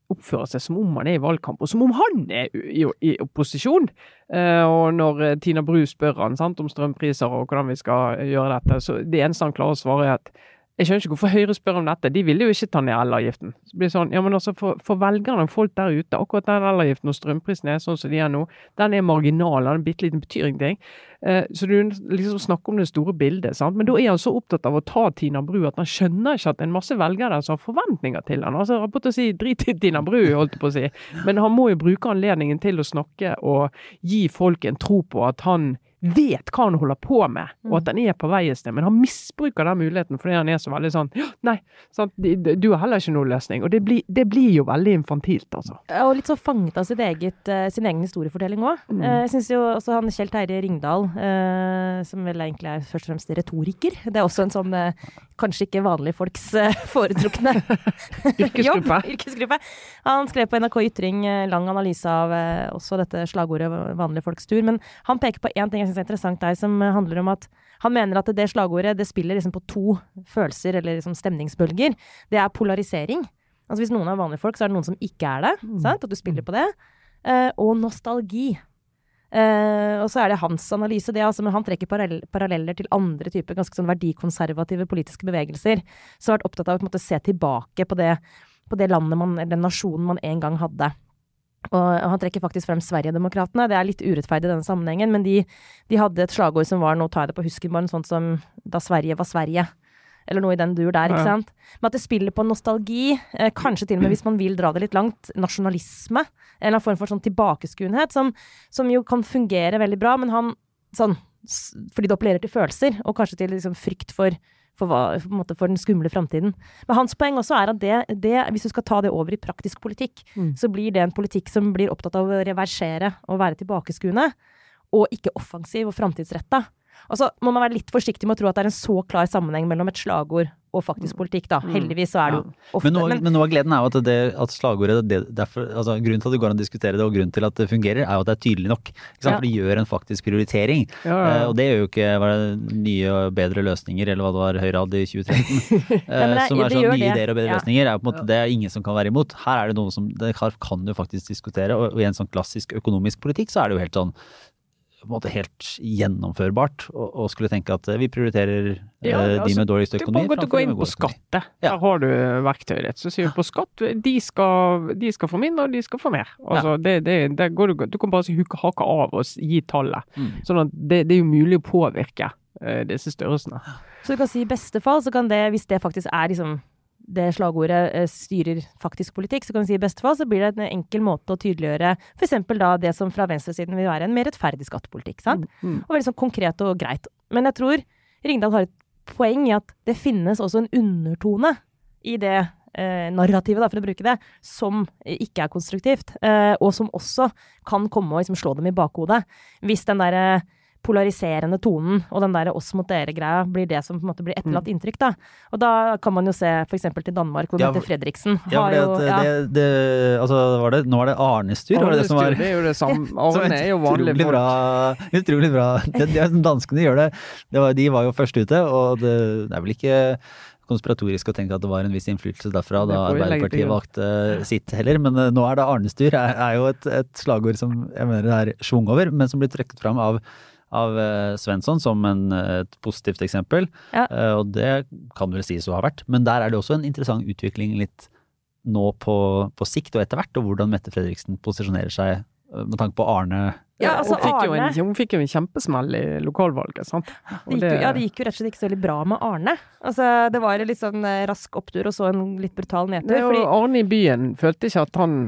oppfører seg som om han er i valgkamp, og som om han er i, i opposisjon. Eh, og når Tina Bru spør han sant, om strømpriser og hvordan vi skal gjøre dette, så det eneste han klarer å svare er at jeg skjønner ikke hvorfor Høyre spør om dette, de ville jo ikke ta ned elavgiften. Så blir sånn, ja men altså For, for velgerne og folk der ute, akkurat den elavgiften og strømprisen er sånn som de er nå, den er marginal, den er bitte liten, betyr ingenting. Eh, så du liksom snakker om det store bildet, sant? men da er han så opptatt av å ta Tina Bru at han skjønner ikke at en masse velgere der som har forventninger til han. Altså, rapport å si, Drit i Tina Bru, holdt jeg på å si. Men han må jo bruke anledningen til å snakke og gi folk en tro på at han vet hva han holder på med, og at han er på vei et sted. Men han misbruker den muligheten fordi han er så veldig sånn «Ja, Nei, sant? du har heller ikke noen løsning. Og det blir, det blir jo veldig infantilt, altså. Og litt så fanget av sitt eget, eh, sin egen historiefortelling òg. Mm. jeg syns jo også han Kjell Terje Ringdal, eh, som vel egentlig er først og fremst retoriker Det er også en sånn eh, kanskje ikke vanlige folks eh, foretrukne Yrkesgruppe. Yrkesgruppe. Han skrev på NRK Ytring eh, lang analyse av eh, også dette slagordet 'vanlige folks tur'. Men han peker på én ting jeg syns er interessant der, som handler om at han mener at det slagordet det spiller liksom på to følelser, eller liksom stemningsbølger. Det er polarisering. Altså Hvis noen er vanlige folk, så er det noen som ikke er det. Sant? At du spiller på det. Eh, og nostalgi. Eh, og så er det hans analyse, det, altså, men han trekker parallell, paralleller til andre typer ganske sånn verdikonservative politiske bevegelser, som har vært opptatt av å måte, se tilbake på det, på det landet man, eller den nasjonen man en gang hadde. Og han trekker faktisk frem Sverigedemokraterna. Det er litt urettferdig i denne sammenhengen, men de, de hadde et slagord som var, nå tar jeg det på husken, bare sånt som da Sverige var Sverige. Eller noe i den dur der, ikke sant. Men at det spiller på nostalgi, eh, kanskje til og med hvis man vil dra det litt langt, nasjonalisme. En eller annen form for sånn tilbakeskuenhet, som, som jo kan fungere veldig bra, men han sånn Fordi det appellerer til følelser, og kanskje til liksom frykt for for, hva, for den skumle framtiden. Men hans poeng også er at det, det, hvis du skal ta det over i praktisk politikk, Mm. så blir det en politikk som blir opptatt av å reversere og være tilbakeskuende, og ikke offensiv og framtidsretta. Og så må man være litt forsiktig med å tro at det er en så klar sammenheng mellom et slagord og faktisk politikk, da. Mm. Heldigvis så er det jo ofte Men noe, men, men noe av gleden er jo at, det, at slagordet det, derfor, altså Grunnen til at det går an å diskutere det, og grunnen til at det fungerer, er jo at det er tydelig nok. Ikke sant? Ja. For det gjør en faktisk prioritering. Ja, ja, Eh, og det gjør jo ikke var det nye og bedre løsninger, eller hva det var Høyre hadde i 2013. eh, det- som er sånn nye det. ideer og bedre Ja. løsninger. Er på en måte, det er ingen som kan være imot. Her er det noe som det kan, kan du faktisk diskutere, og, og i en sånn klassisk økonomisk politikk så er det jo helt sånn på en måte helt gjennomførbart å skulle tenke at eh, vi prioriterer eh, Ja, de altså, med dårligst Det er økonomi. bare godt å gå inn på skattet. Ja. Der har du verktøyet ditt. Så sier du på skatt, de skal, de skal få mindre, og de skal få mer. Altså, det, det, det går du, du kan bare si huke hake av og gi tallet. Mm. Sånn at det, det er jo mulig å påvirke eh, disse størrelsene. Så du kan si i beste fall, så kan det, hvis det faktisk er liksom det slagordet eh, styrer faktisk politikk, så kan vi si i beste fall så blir det en enkel måte å tydeliggjøre f.eks. da det som fra venstresiden vil være en mer rettferdig skattepolitikk. sant? Mm. Og veldig sånn konkret og greit. Men jeg tror Ringdal har et poeng i at det finnes også en undertone i det eh, narrativet, da, for å bruke det, som ikke er konstruktivt. Eh, og som også kan komme og liksom slå dem i bakhodet. Hvis den derre polariserende tonen og den der oss mot dere-greia blir det som på en måte blir etterlatt inntrykk, da. Og da kan man jo se f.eks. til Danmark, hvor Ja, Mette Fredriksen Ja, har fordi jo ja. det, det, altså, var det, nå er det Arnes tur, var det det som var det er jo det samme. som Arne er jo vanlig utrolig bra, utrolig bra. Det, det, er- danskene gjør det. det var, de var jo først ute, og det, det er vel ikke konspiratorisk å tenke at det var en viss innflytelse derfra da Arbeiderpartiet valgte sitt heller. Men eh, nå er det Arnes tur, er, er jo et, et slagord som jeg mener det er schwung over, men som blir trukket fram av av eh, Svensson som en, eh, et positivt eksempel, Ja. Eh, og det kan vel sies å ha vært. Men der er det også en interessant utvikling litt nå på, på sikt og etter hvert, og hvordan Mette Fredriksen posisjonerer seg med tanke på Arne. Ja, altså hun, fikk jo en, hun fikk jo en kjempesmell i lokalvalget, sant. Og Det gikk, jo, ja, det gikk jo rett og slett ikke så veldig bra med Arne. Altså, det var en litt sånn rask opptur og så en litt brutal nedtur. det Fordi Arne i byen følte ikke at han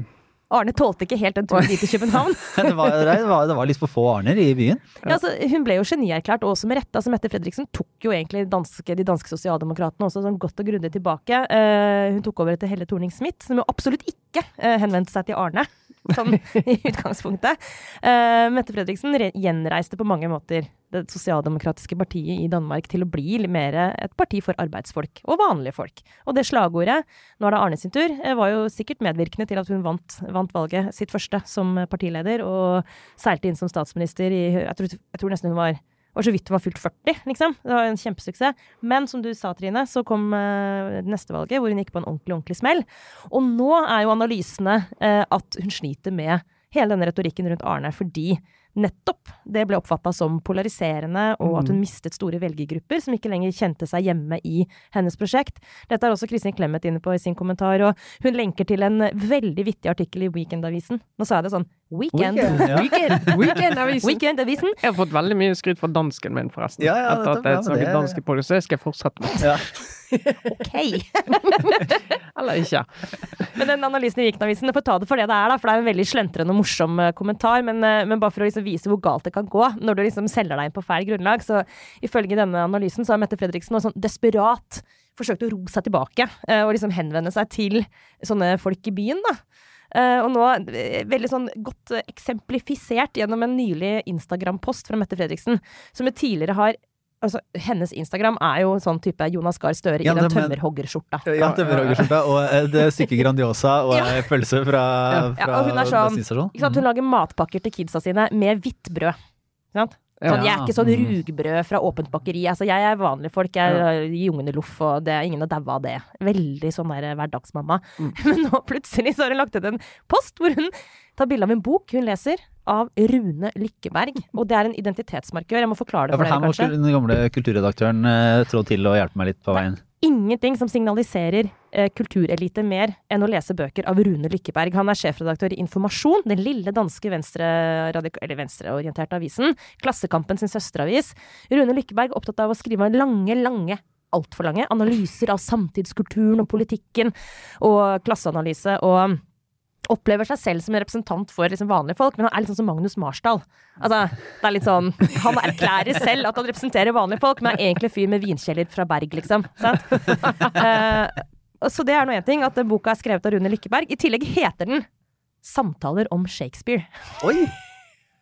Arne tålte ikke helt den turen dit til København. det, var, det, var, det var litt for få Arner i byen. Ja, altså, hun ble jo genierklært, og også med rette. Altså, Mette Fredriksen tok jo egentlig danske, de danske sosialdemokratene også sånn godt og grundig tilbake. Uh, hun tok over etter Helle Thorning-Smith, som jo absolutt ikke uh, henvendte seg til Arne. Sånn i utgangspunktet. Uh, Mette Fredriksen re- gjenreiste på mange måter det sosialdemokratiske partiet i Danmark til å bli mer et parti for arbeidsfolk og vanlige folk. Og det slagordet, nå er det Arne sin tur, eh, var jo sikkert medvirkende til at hun vant, vant valget sitt første som partileder, og seilte inn som statsminister i Jeg tror, jeg tror nesten hun var var så vidt hun var fylt 40, liksom. Det var en kjempesuksess. Men som du sa, Trine, så kom uh, neste valget, hvor hun gikk på en ordentlig, ordentlig smell. Og nå er jo analysene uh, at hun sliter med hele denne retorikken rundt Arne, fordi nettopp det ble oppfatta som polariserende, og at hun mistet store velgergrupper som ikke lenger kjente seg hjemme i hennes prosjekt. Dette er også Kristin Clemet inne på i sin kommentar, og hun lenker til en veldig vittig artikkel i Weekendavisen. Nå sa jeg det sånn Weekend! Weekend, ja. Weekend! Weekendavisen! Weekendavisen! Jeg har fått veldig mye skryt fra dansken min, forresten. Ja, ja, etter at jeg snakket det- dansk i det skal jeg fortsette med. Ja. Ok! Eller ikke. Men den analysen i Viken-avisen, får ta det for det det er, da, for det er en veldig slentrende og morsom eh, kommentar. Men, eh, men bare for å liksom vise hvor galt det kan gå når du liksom selger deg inn på feil grunnlag. Så ifølge denne analysen så har Mette Fredriksen nå sånn desperat forsøkt å ro seg tilbake eh, og liksom henvende seg til sånne folk i byen, da. Uh, og nå veldig sånn godt eksemplifisert gjennom en nylig Instagram-post fra Mette Fredriksen, som tidligere har Altså, hennes Instagram er jo sånn type Jonas Gahr Støre Ja, i den tømmerhoggerskjorta. Ja, tømmerhoggerskjorta og eh, det stykket Grandiosa og Ja. ei pølse fra, Ja, fra og hun er sånn- Ikke sant? Hun lager matpakker til kidsa sine med hvitt brød. Ikke sant? Sånn, jeg er ikke sånn Mm. rugbrød fra åpent bakeri. Altså, jeg er vanlige folk. Jeg gir ungene loff, og det er ingen å daue av det. Veldig sånn der hverdagsmamma. Mm. Men nå plutselig så har hun lagt ut en post hvor hun tar bilde av en bok hun leser, av Rune Lykkeberg. Og det er en identitetsmarkør. Jeg må forklare det for for her dere, må kanskje. den gamle kulturredaktøren eh, trå til og hjelpe meg litt på veien. Ingenting som signaliserer eh, kulturelite mer enn å lese bøker av Rune Lykkeberg. Han er sjefredaktør i Informasjon, den lille danske venstreorienterte avisen. Klassekampen sin søsteravis. Rune Lykkeberg er opptatt av å skrive lange, lange altfor lange analyser av samtidskulturen og politikken og klasseanalyse. og Opplever seg selv som en representant for liksom vanlige folk, men han er litt sånn som Magnus Marsdal. Altså, det er litt sånn, Han erklærer selv at han representerer vanlige folk, men er egentlig en fyr med vinkjeller fra Berg, liksom. Sant? Uh, så det er nå én ting, at boka er skrevet av Rune Lykkeberg. I tillegg heter den 'Samtaler om Shakespeare'. Oi!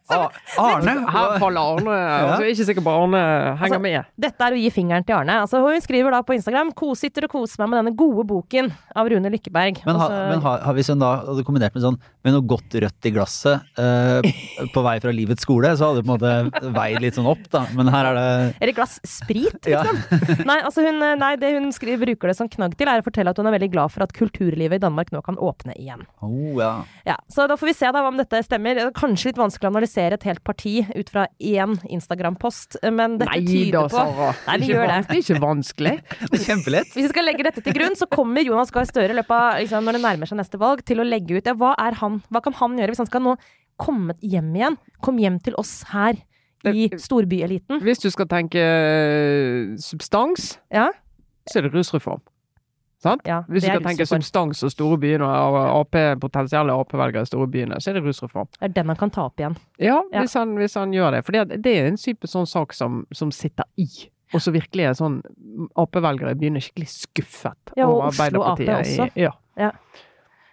Ah, Arne! Her faller Arne. Altså, jeg er ikke sikker på Arne henger Altså, med. Dette er å gi fingeren til Arne. Altså, hun skriver da på Instagram 'Kositter og koser meg med denne gode boken' av Rune Lykkeberg. Men, ha, Altså, men ha, har hvis hun da hadde kombinert med sånn med noe godt rødt i glasset eh, på vei fra livets skole, så hadde det på en måte veid litt sånn opp, da. Men her er det Eller glass sprit, Ja. liksom. nei, altså hun, nei, det hun skriver, bruker det som knagg til, er å fortelle at hun er veldig glad for at kulturlivet i Danmark nå kan åpne igjen. oh, ja. Ja, Så da får vi se da om dette stemmer. Er Kanskje litt vanskelig å analysere et helt parti ut fra én Instagram-post, men dette Nei tyder da, på Sara. Nei, vi gjør det. Det er ikke vanskelig. Det er kjempelett. Hvis vi skal legge dette til grunn, så kommer Jonas Gahr Støre i løpet liksom, når det nærmer seg neste valg, til å legge ut ja, hva, han, hva kan han gjøre hvis han skal nå komme hjem igjen? Kom hjem til oss her i storbyeliten. Hvis du skal tenke eh, substans, Ja, så er det rusreform. Ja Hvis du skal tenke substans og store byene og AP, potensielle Ap-velgere i store byene, så er det rusreform. Det er den han kan ta opp igjen. Ja, Ja. Hvis, han, hvis han gjør det. For det, er en type sånn sak som, som sitter i. Og så virkelig er sånn Ap-velgere begynner skikkelig skuffet Ja, og over Oslo Ap også. I, ja.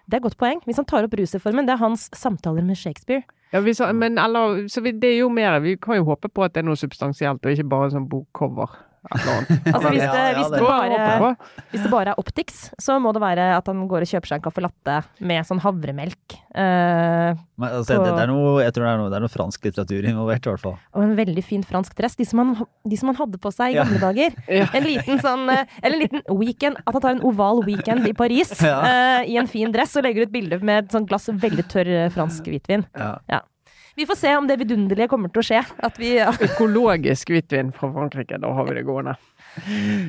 Det er godt poeng. Hvis han tar opp rusreformen, det er hans samtaler med Shakespeare. Ja, hvis, men eller, så vi, det er jo mer Vi kan jo håpe på at det er noe substansielt, og ikke bare sånn bokcover. Altså hvis det, hvis det- bare, hvis det bare er Optix, så må det være at han går og kjøper seg en caffè latte med sånn havremelk. eh, Men, altså, på, det, er noe, jeg tror det er noe, det er noe fransk litteratur involvert, i hvert fall. og en veldig fin fransk dress. De som han, de som han hadde på seg i Ja. gamle dager. Ja. En liten sånn eh, Eller en liten weekend. At han tar en oval weekend i Paris Ja. eh, i en fin dress og legger ut bilde med et sånt glass veldig tørr eh, fransk hvitvin. Ja. Vi får se om det vidunderlige kommer til å skje. At vi Økologisk hvitvin fra Frankrike, da har vi det gående.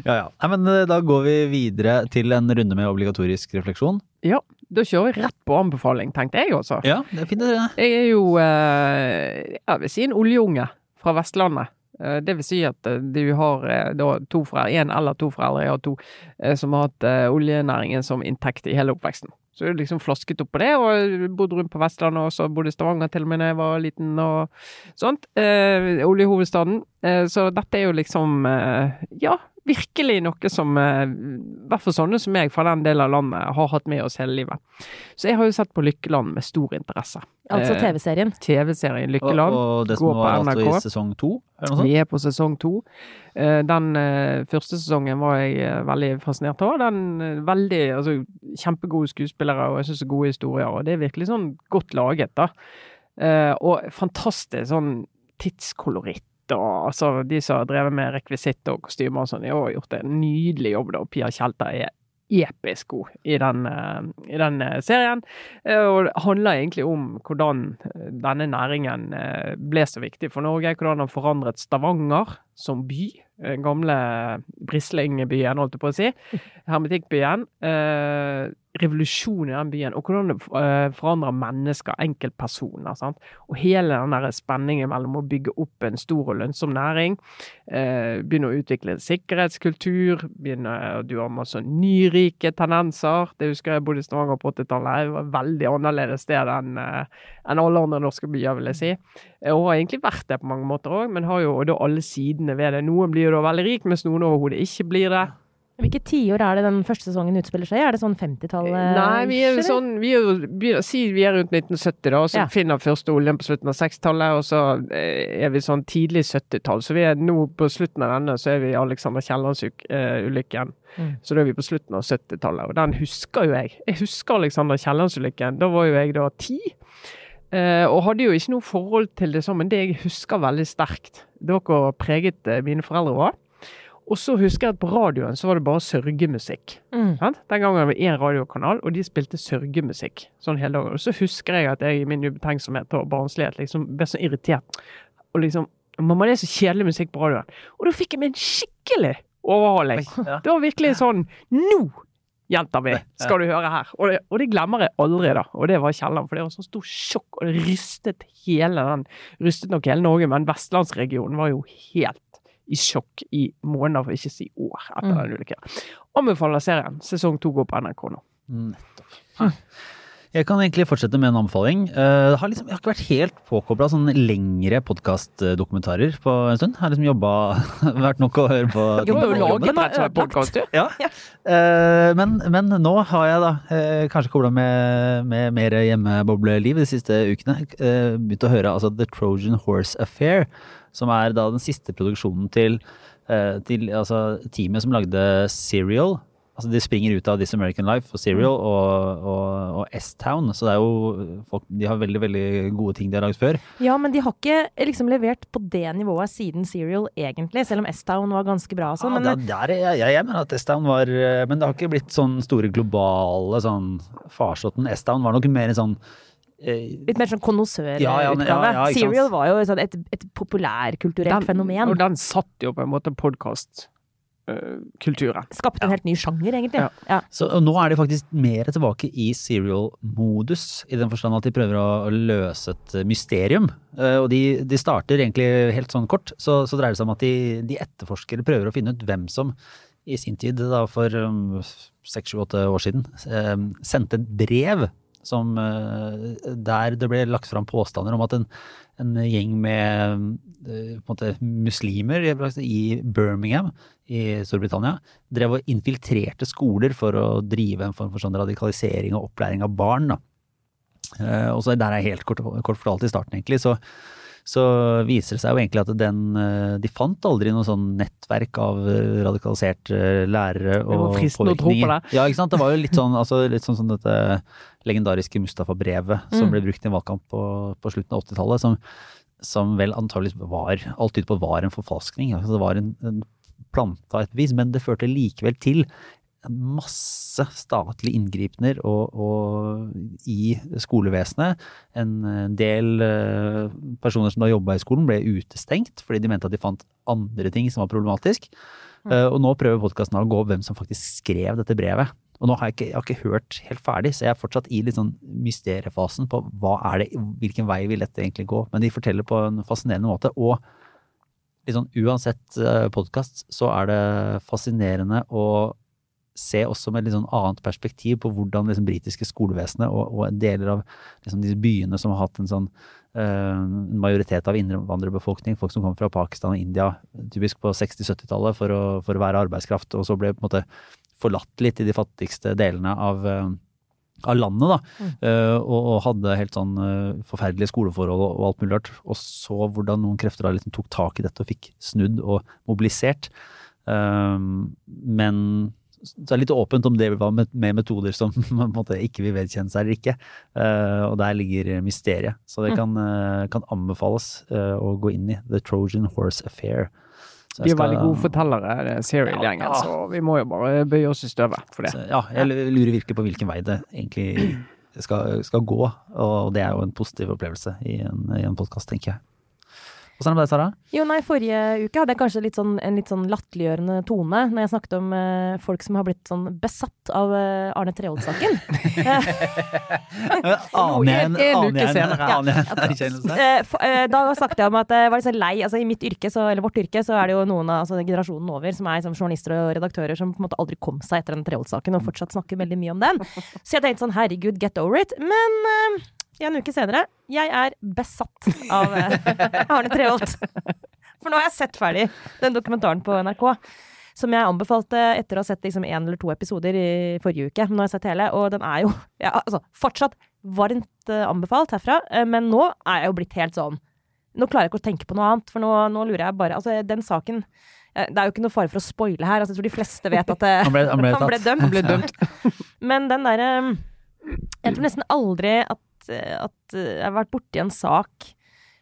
Ja, ja. Nei, men eh, da går vi videre til en runde med obligatorisk refleksjon. Ja, da kjører vi rett på anbefaling, tenkte jeg også. Ja, det er fint det. Jeg er jo, eh, jeg vil si en oljeunge fra Vestlandet. Eh, Det vil si at du har da to foreldre, en eller to foreldre, jeg har to, eh, som har hatt eh, oljenæringen som inntekt i hele oppveksten. Så jeg liksom flasket opp på det, og bodde rundt på Vestlandet, og så bodde i Stavanger til og med da jeg var liten og sånt. Eh, oljehovedstaden. Eh, så dette er jo liksom, eh, ja, virkelig noe som eh, i hvert fall sånne som jeg fra den delen av landet har hatt med oss hele livet. Så jeg har jo sett på Lykkeland med stor interesse. Altså Eh, TV-serien. TV-serien Lykkeland. og det som var altså i sesong to, eller noe sånt? Vi er på sesong to. Eh, Den første sesongen var jeg veldig fascinert av. Den veldig, altså Kjempegode skuespillere og jeg synes gode historier. Og det er virkelig sånn godt laget, da. Eh, Og fantastisk sånn tidskoloritt. Og altså, de som har drevet med rekvisitt og kostymer og sånn, de har gjort en nydelig jobb. da, Pia Tjelta er episk god i den, eh, i den eh, serien. Eh, Og det handler egentlig om hvordan denne næringen ble så viktig for Norge. Hvordan den forandret Stavanger som by. Den Gamle Brislingbyen, holdt jeg på å si. Hermetikkbyen. Eh, revolusjon i den byen. Og hvordan det eh, forandrer mennesker, enkeltpersoner. sant? Og hele den der spenningen mellom å bygge opp en stor og lønnsom næring, eh, begynne å utvikle en sikkerhetskultur, begynne Du har masse nyrike tendenser. Det husker jeg bodde i Stavanger på 80-tallet. Det var et veldig annerledes sted enn eh, enn alle andre norske byer, vil jeg si. Eh, Og har egentlig vært det på mange måter òg, men har jo da alle sidene ved det. Noen blir jo da veldig rik, mens noen overhodet ikke blir det. Hvilke tiår er det den første sesongen utspiller seg i? Er det sånn 50-tallet? Nei, vi er jo sånn vi er jo, Si vi er rundt 1970, da, og så Ja. finner første oljen på slutten av 60-tallet, og så eh, er vi sånn tidlig 70-tall. Så vi er nå på slutten av denne, så er vi i Alexander Kiellands-ulykken. Mm. Så da er vi på slutten av 70-tallet, og den husker jo jeg. Jeg husker Alexander Kiellands-ulykken. Da var jo jeg da ti. Eh, og hadde jo ikke noe forhold til det sånn, men det jeg husker veldig sterkt, hvor preget eh, mine foreldre òg. Og så husker jeg at på radioen så var det bare sørgemusikk. Mm. Den gangen var det én radiokanal, og de spilte sørgemusikk sånn hele dagen. Og så husker jeg at jeg i min ubetenksomhet og barnslighet liksom ble så irritert. Og liksom Mamma, det er så kjedelig musikk på radioen. Og da fikk jeg meg en skikkelig overhaling. Ja. Det var virkelig sånn Nå, jenta mi, skal du høre her. Og det, og det glemmer jeg aldri, da. Og det var Kielland, for det var sånn stor sjokk, og det rystet hele den Rystet nok hele Norge, men vestlandsregionen var jo helt i sjokk i måneder, for ikke å si år, etter Mm. den ulykken. Anbefaler serien. Sesong to går på NRK nå. Nettopp. Jeg kan egentlig fortsette med en anbefaling. Jeg har liksom, jeg har ikke vært helt påkobla sånne lengre podkastdokumentarer på en stund. Jeg har liksom jobba Vært nok å høre på. Du har jo laget rett og podkast, du. Ja. Eh, men, men nå har jeg da eh, kanskje kobla med, med mer hjemmebobleliv de siste ukene. eh, begynt å høre altså The Trojan Horse Affair, som er da den siste produksjonen til, eh, til altså, teamet som lagde Serial. Altså De springer ut av This American Life og Serial og, og, og S-Town. Så det er jo folk, de har veldig veldig gode ting de har lagd før. Ja, men de har ikke liksom levert på det nivået siden Serial, egentlig. Selv om S-Town var ganske bra sånn. Ja, men der, der er jeg, jeg, jeg mener at S-Town var eh, Men det har ikke blitt sånn store globale sånn farsotten. S-Town var nok mer en sånn eh, litt mer sånn konnoissørutgave. Ja, ja, ja, ja. Serial var jo sånn et, et populærkulturelt fenomen. Og den satt jo på en måte podkastkulturen. Skapte en helt ny sjanger, egentlig. Ja. Ja. Så og nå er de faktisk mer tilbake i serial-modus, i den forstand at de prøver å, løse et mysterium. Eh, og de, de starter egentlig helt sånn kort, så, så dreier det seg om at de, de etterforskere prøver å finne ut hvem som i sin tid, da for um, seks, sju, åtte år siden, um, sendte et brev som, eh, der det ble lagt fram påstander om at en, en gjeng med eh, en måte muslimer i Birmingham i Storbritannia drev og infiltrerte skoler for å drive en form for sånn radikalisering og opplæring av barn. Da. Eh, og så der er helt kort, kort fortalt i starten, egentlig, så, så viser det seg jo egentlig at den eh, De fant aldri noe sånn nettverk av eh, radikaliserte lærere og påvirkninger. Ja, ikke sant. Det var jo litt sånn, altså, litt sånn som dette legendariske Mustafa-brevet som Mm. ble brukt i en valgkamp på, på slutten av 80-tallet. Som, som vel antageligvis var Alt tyder på var en forfalskning. Altså, det var en, en planta et vis, men det førte likevel til masse statlige inngripener og, og i skolevesenet. En eh, del eh, personer som da jobba i skolen ble utestengt fordi de mente at de fant andre ting som var problematisk. Eh, Og nå prøver podkasten å gå opp hvem som faktisk skrev dette brevet. Og nå har jeg ikke, jeg har ikke hørt helt ferdig, så jeg er fortsatt i litt sånn mysteriefasen på er det, hvilken vei vil dette egentlig gå. Men de forteller på en fascinerende måte. Og sånn uansett podkast, så er det fascinerende å se også med et litt sånn annet perspektiv på hvordan liksom britiske skolevesenet og, og deler av liksom disse byene som har hatt en sånn eh, en majoritet av innvandrerbefolkning, folk som kom fra Pakistan og India, typisk på 60-70-tallet for, for å være arbeidskraft, og så ble på en måte forlatt litt i de fattigste delene av, eh, av landet, da. Mm. Uh, og, og hadde helt sånn uh, forferdelige skoleforhold og, og alt mulig rart. Og så hvordan noen krefter da liksom tok tak i dette og fikk snudd og mobilisert. Uh, men så er det litt åpent om det var med, med metoder som på en måte ikke vil vedkjenne seg eller ikke. Uh, og der ligger mysteriet. Så det Mm. kan, uh, kan anbefales uh, å gå inn i. The Trojan Horse Affair. De er veldig gode fortellere, Serial-gjengen, Ja. så vi må jo bare bøye oss i støvet for det. Så, ja, jeg lurer virkelig på hvilken vei det egentlig skal, skal gå. Og det er jo en positiv opplevelse i en, i en podkast, tenker jeg. Åssen er det med deg, Sara? Jo, nei, Forrige uke hadde jeg kanskje litt sånn, en litt sånn latterliggjørende tone når jeg snakket om eh, folk som har blitt sånn besatt av eh, Arne Treholt-saken. Aner jeg en, en uke aner jeg en, senere. aner jeg en erkjennelse? Eh, for- eh, da snakket jeg om at jeg var litt så lei. altså I mitt yrke, så, eller vårt yrke, så er det jo noen av altså, generasjonen over som er liksom, journalister og redaktører som på en måte aldri kom seg etter den Treholt-saken, og fortsatt snakker veldig mye om den. Så jeg tenkte sånn herregud, get over it. Men eh, en uke senere, jeg er besatt av eh, Arne Treholt. For nå har jeg sett ferdig den dokumentaren på NRK. Som jeg anbefalte etter å ha sett liksom én eller to episoder i forrige uke. Men nå har jeg sett hele, og den er jo ja, altså, fortsatt varmt eh, anbefalt herfra. eh, men nå er jeg jo blitt helt sånn Nå klarer jeg ikke å tenke på noe annet, for nå, nå lurer jeg bare Altså, den saken Det er jo ikke noe fare for å spoile her. Altså, jeg tror de fleste vet at det, Han ble, han ble han ble dømt. Han ble dømt. Men den derre Jeg tror nesten aldri at at jeg har vært borti en sak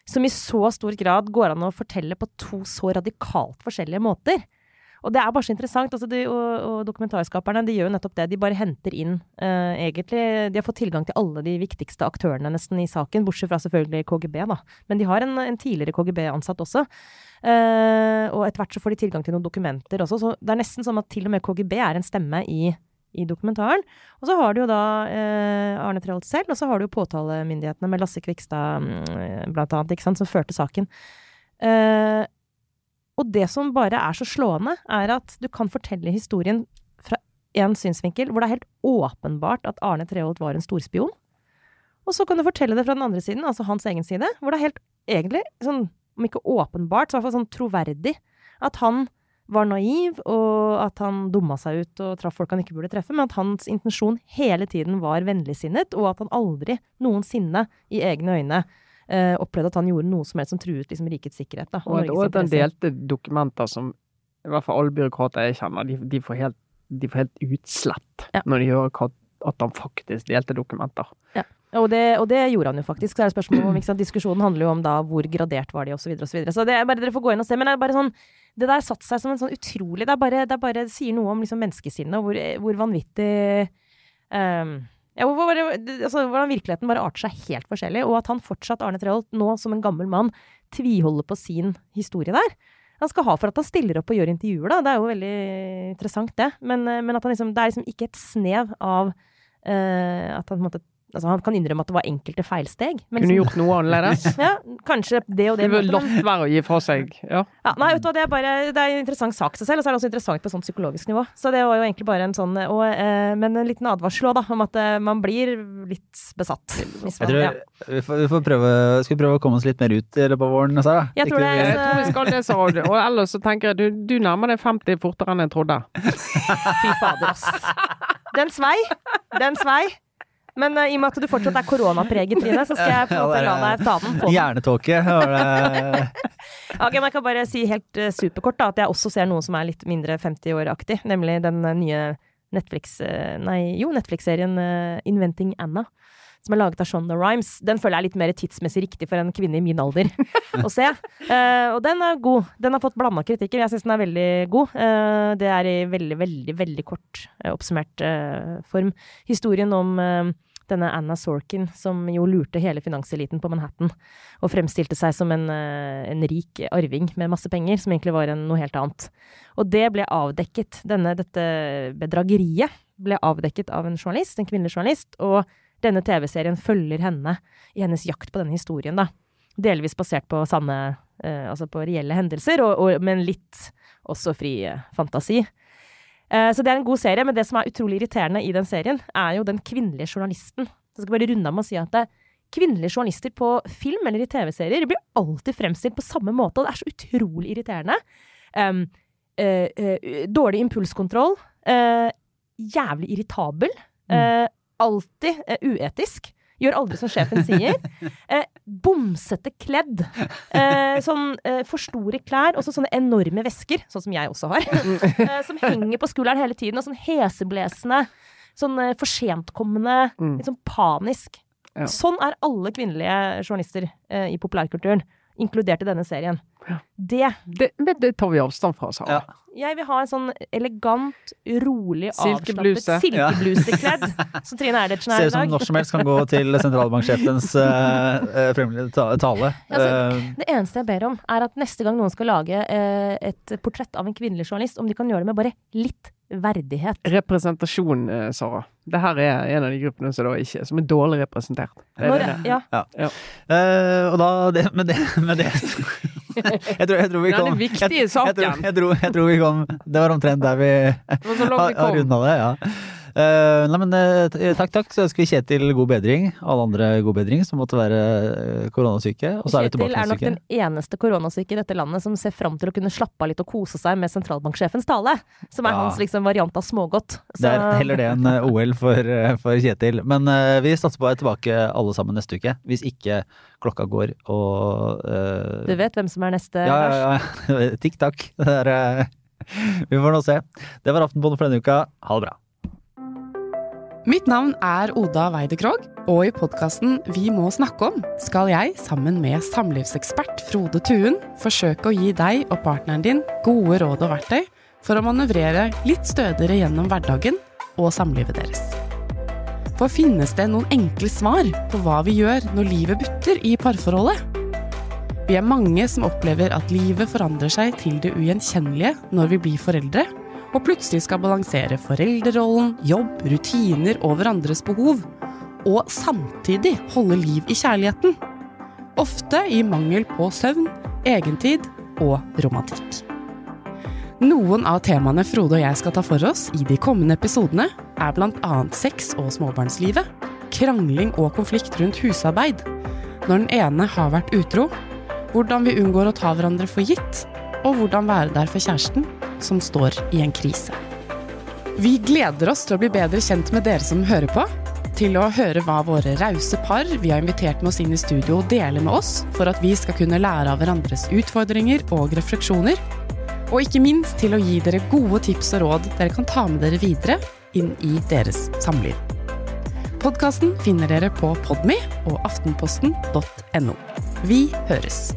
som i så stor grad går an å fortelle på to så radikalt forskjellige måter. Og det er bare så interessant. Altså de, og, og, dokumentarskaperne de gjør jo nettopp det. De bare henter inn uh, egentlig De har fått tilgang til alle de viktigste aktørene nesten i saken, bortsett fra selvfølgelig KGB, da. Men de har en, en tidligere KGB-ansatt også. Uh, og etter hvert så får de tilgang til noen dokumenter også. Så det er nesten sånn at til og med KGB er en stemme i, i dokumentaren. Og så har du jo da eh, Arne Treholt selv, og så har du jo påtalemyndighetene med Lasse Kvikstad um, blant annet, ikke sant, som førte saken. Eh, og det som bare er så slående, er at du kan fortelle historien fra én synsvinkel, hvor det er helt åpenbart at Arne Treholt var en storspion. Og så kan du fortelle det fra den andre siden, altså hans egen side, hvor det er helt egentlig, sånn, om ikke åpenbart, så i hvert fall sånn troverdig, at han var naiv, og at han dumma seg ut og traff folk han ikke burde treffe, men at hans intensjon hele tiden var vennligsinnet, og at han aldri noensinne i egne øyne eh, opplevde at han gjorde noe som helst som truet liksom, rikets sikkerhet. Da, og, og at han delte dokumenter som i hvert fall alle byråkrater jeg kjenner, de, de, får, helt, de får, helt, utslett ja. når de hører at han faktisk delte dokumenter. Ja. Og det, og det, gjorde han jo faktisk. Så er det spørsmålet om, Diskusjonen handler jo om da hvor gradert var de, osv. Så, så, videre. så det er bare dere får gå inn og se. Men det er bare sånn Det der satte seg som en sånn utrolig Det er bare, det er bare det sier noe om liksom menneskesinnet, og hvor, hvor vanvittig um, ja, hvor, altså, hvordan virkeligheten bare arter seg helt forskjellig, og at han fortsatt, Arne Treholt, nå som en gammel mann, tviholder på sin historie der. Han skal ha for at han stiller opp og gjør intervjuer, da. Det er jo veldig interessant, det. Men, eh, men at han liksom, det er liksom ikke et snev av uh, at han på en måte Altså, han kan innrømme at det var enkelte feilsteg. Men Kunne gjort noe annerledes. ja, kanskje det og det. Det latt være å gi fra seg. Ja. ja nei, vet du hva, det er bare det er en interessant sak seg selv, og så er det også interessant på et sånt psykologisk nivå. Så det var jo egentlig bare en sånn og, eh, Men en liten advarsel òg, da, om at eh, man blir litt besatt. Man, jeg tror ja. vi, får, vi får prøve, skal vi prøve å komme oss litt mer ut i løpet av våren, Sara? Jeg tror, det, jeg tror vi skal det, Sara. Og ellers så tenker jeg du, du nærmer deg 50 fortere enn jeg trodde. Fy fader, ass. Den svei. Den svei. Men uh, i og med at du fortsatt er koronapreget, Trine, så skal jeg på en la deg ta den. på Hjernetåke. okay, men jeg kan bare si helt uh, superkort da, at jeg også ser noe som er litt mindre 50 år-aktig. Nemlig den uh, nye Netflix, nei, jo, Netflix-serien Inventing Anna som er laget av Shonda Rhimes. Den føler jeg er litt mer tidsmessig riktig for en kvinne i min alder å se. Uh, og den er god. Den har fått blanda kritikker. Jeg syns den er veldig god. Uh, det er i veldig, veldig, veldig kort uh, oppsummert form. Historien om denne Anna Sorkin, som jo lurte hele finanseliten på Manhattan, og fremstilte seg som en, en rik arving med masse penger, som egentlig var en, noe helt annet. Og det ble avdekket, denne, dette bedrageriet ble avdekket av en journalist, en kvinnelig journalist, og denne TV-serien følger henne i hennes jakt på denne historien, da. Delvis basert på sanne eh, Altså på reelle hendelser, og, og, men litt også fri eh, fantasi. Eh, så det er en god serie, men det som er utrolig irriterende i den serien, er jo den kvinnelige journalisten. Så jeg skal bare runde av med å si at det, kvinnelige journalister på film eller i TV-serier blir alltid fremstilt på samme måte, og det er så utrolig irriterende. Um, uh, uh, dårlig impulskontroll. Uh, jævlig irritabel. Mm alltid eh, uetisk. Gjør aldri som sjefen sier. Eh, bomsete kledd. Eh, sånn eh, for store klær. Og så sånne enorme vesker, sånn som jeg også har. Eh, som henger på skulderen hele tiden. Og sånn heseblesende. Sånn eh, for sentkommende. Mm. Litt sånn panisk. Ja. Sånn er alle kvinnelige journalister eh, i populærkulturen. Inkludert i denne serien. Det, det, det tar vi avstand fra, Sara. Ja. Jeg vil ha en sånn elegant, rolig, avslappet silkeblusekledd. som Trine Eilertsen er i dag. Ser ut som når som helst kan gå til sentralbanksjefens uh, uh, tale. Altså, det eneste jeg ber om, er at neste gang noen skal lage uh, et portrett av en kvinnelig journalist, om de kan gjøre det med bare litt verdighet. Representasjon, Sara. Det her er en av de gruppene som, da ikke, som er dårlig representert. Det er Når, det. Ja. ja. ja. og da det, Med det, med det jeg tror, jeg tror vi kom, Den viktige saken. Jeg, jeg, tror, jeg tror vi kom Det var omtrent der vi har, har runda det, ja. Uh, nei, men uh, takk, takk. Så ønsker vi Kjetil god bedring. Alle andre god bedring som måtte være uh, koronasyke. Og så er vi tilbake Kjetil er nok den eneste koronasyke i dette landet som ser fram til å kunne slappe av litt og kose seg med sentralbanksjefens tale. Som er ja. hans liksom, variant av smågodt. Så... Det er heller det enn OL for, for, Kjetil. Men vi satser på å være tilbake alle sammen neste uke. Hvis ikke klokka går og Du vet hvem som er neste, ja, Lars? Ja, ja. Tikk takk. vi får nå se. Det var Aftenpåden for denne uka. Ha det bra. Mitt navn er Oda Weide Krogh. Og i podkasten Vi må snakke om skal jeg, sammen med samlivsekspert Frode Tuen, forsøke å gi deg og partneren din gode råd og verktøy for å manøvrere litt stødigere gjennom hverdagen og samlivet deres. For finnes det noen enkle svar på hva vi gjør når livet butter i parforholdet? Vi er mange som opplever at livet forandrer seg til det ugjenkjennelige når vi blir foreldre, og plutselig skal balansere foreldrerollen, jobb, rutiner og hverandres behov, og samtidig holde liv i kjærligheten. Ofte i mangel på søvn, egentid og romantikk. Noen av temaene Frode og jeg skal ta for oss i de kommende episodene, er bl.a. sex og småbarnslivet, krangling og konflikt rundt husarbeid, når den ene har vært utro, hvordan vi unngår å ta hverandre for gitt, og hvordan være der for kjæresten som står i en krise. Vi gleder oss til å bli bedre kjent med dere som hører på, til å høre hva våre rause par vi har invitert med oss inn i studio, deler med oss, for at vi skal kunne lære av hverandres utfordringer og refleksjoner, og ikke minst til å gi dere gode tips og råd dere kan ta med dere videre inn i deres samliv. Podkasten finner dere på Podme og aftenposten.no. Vi høres!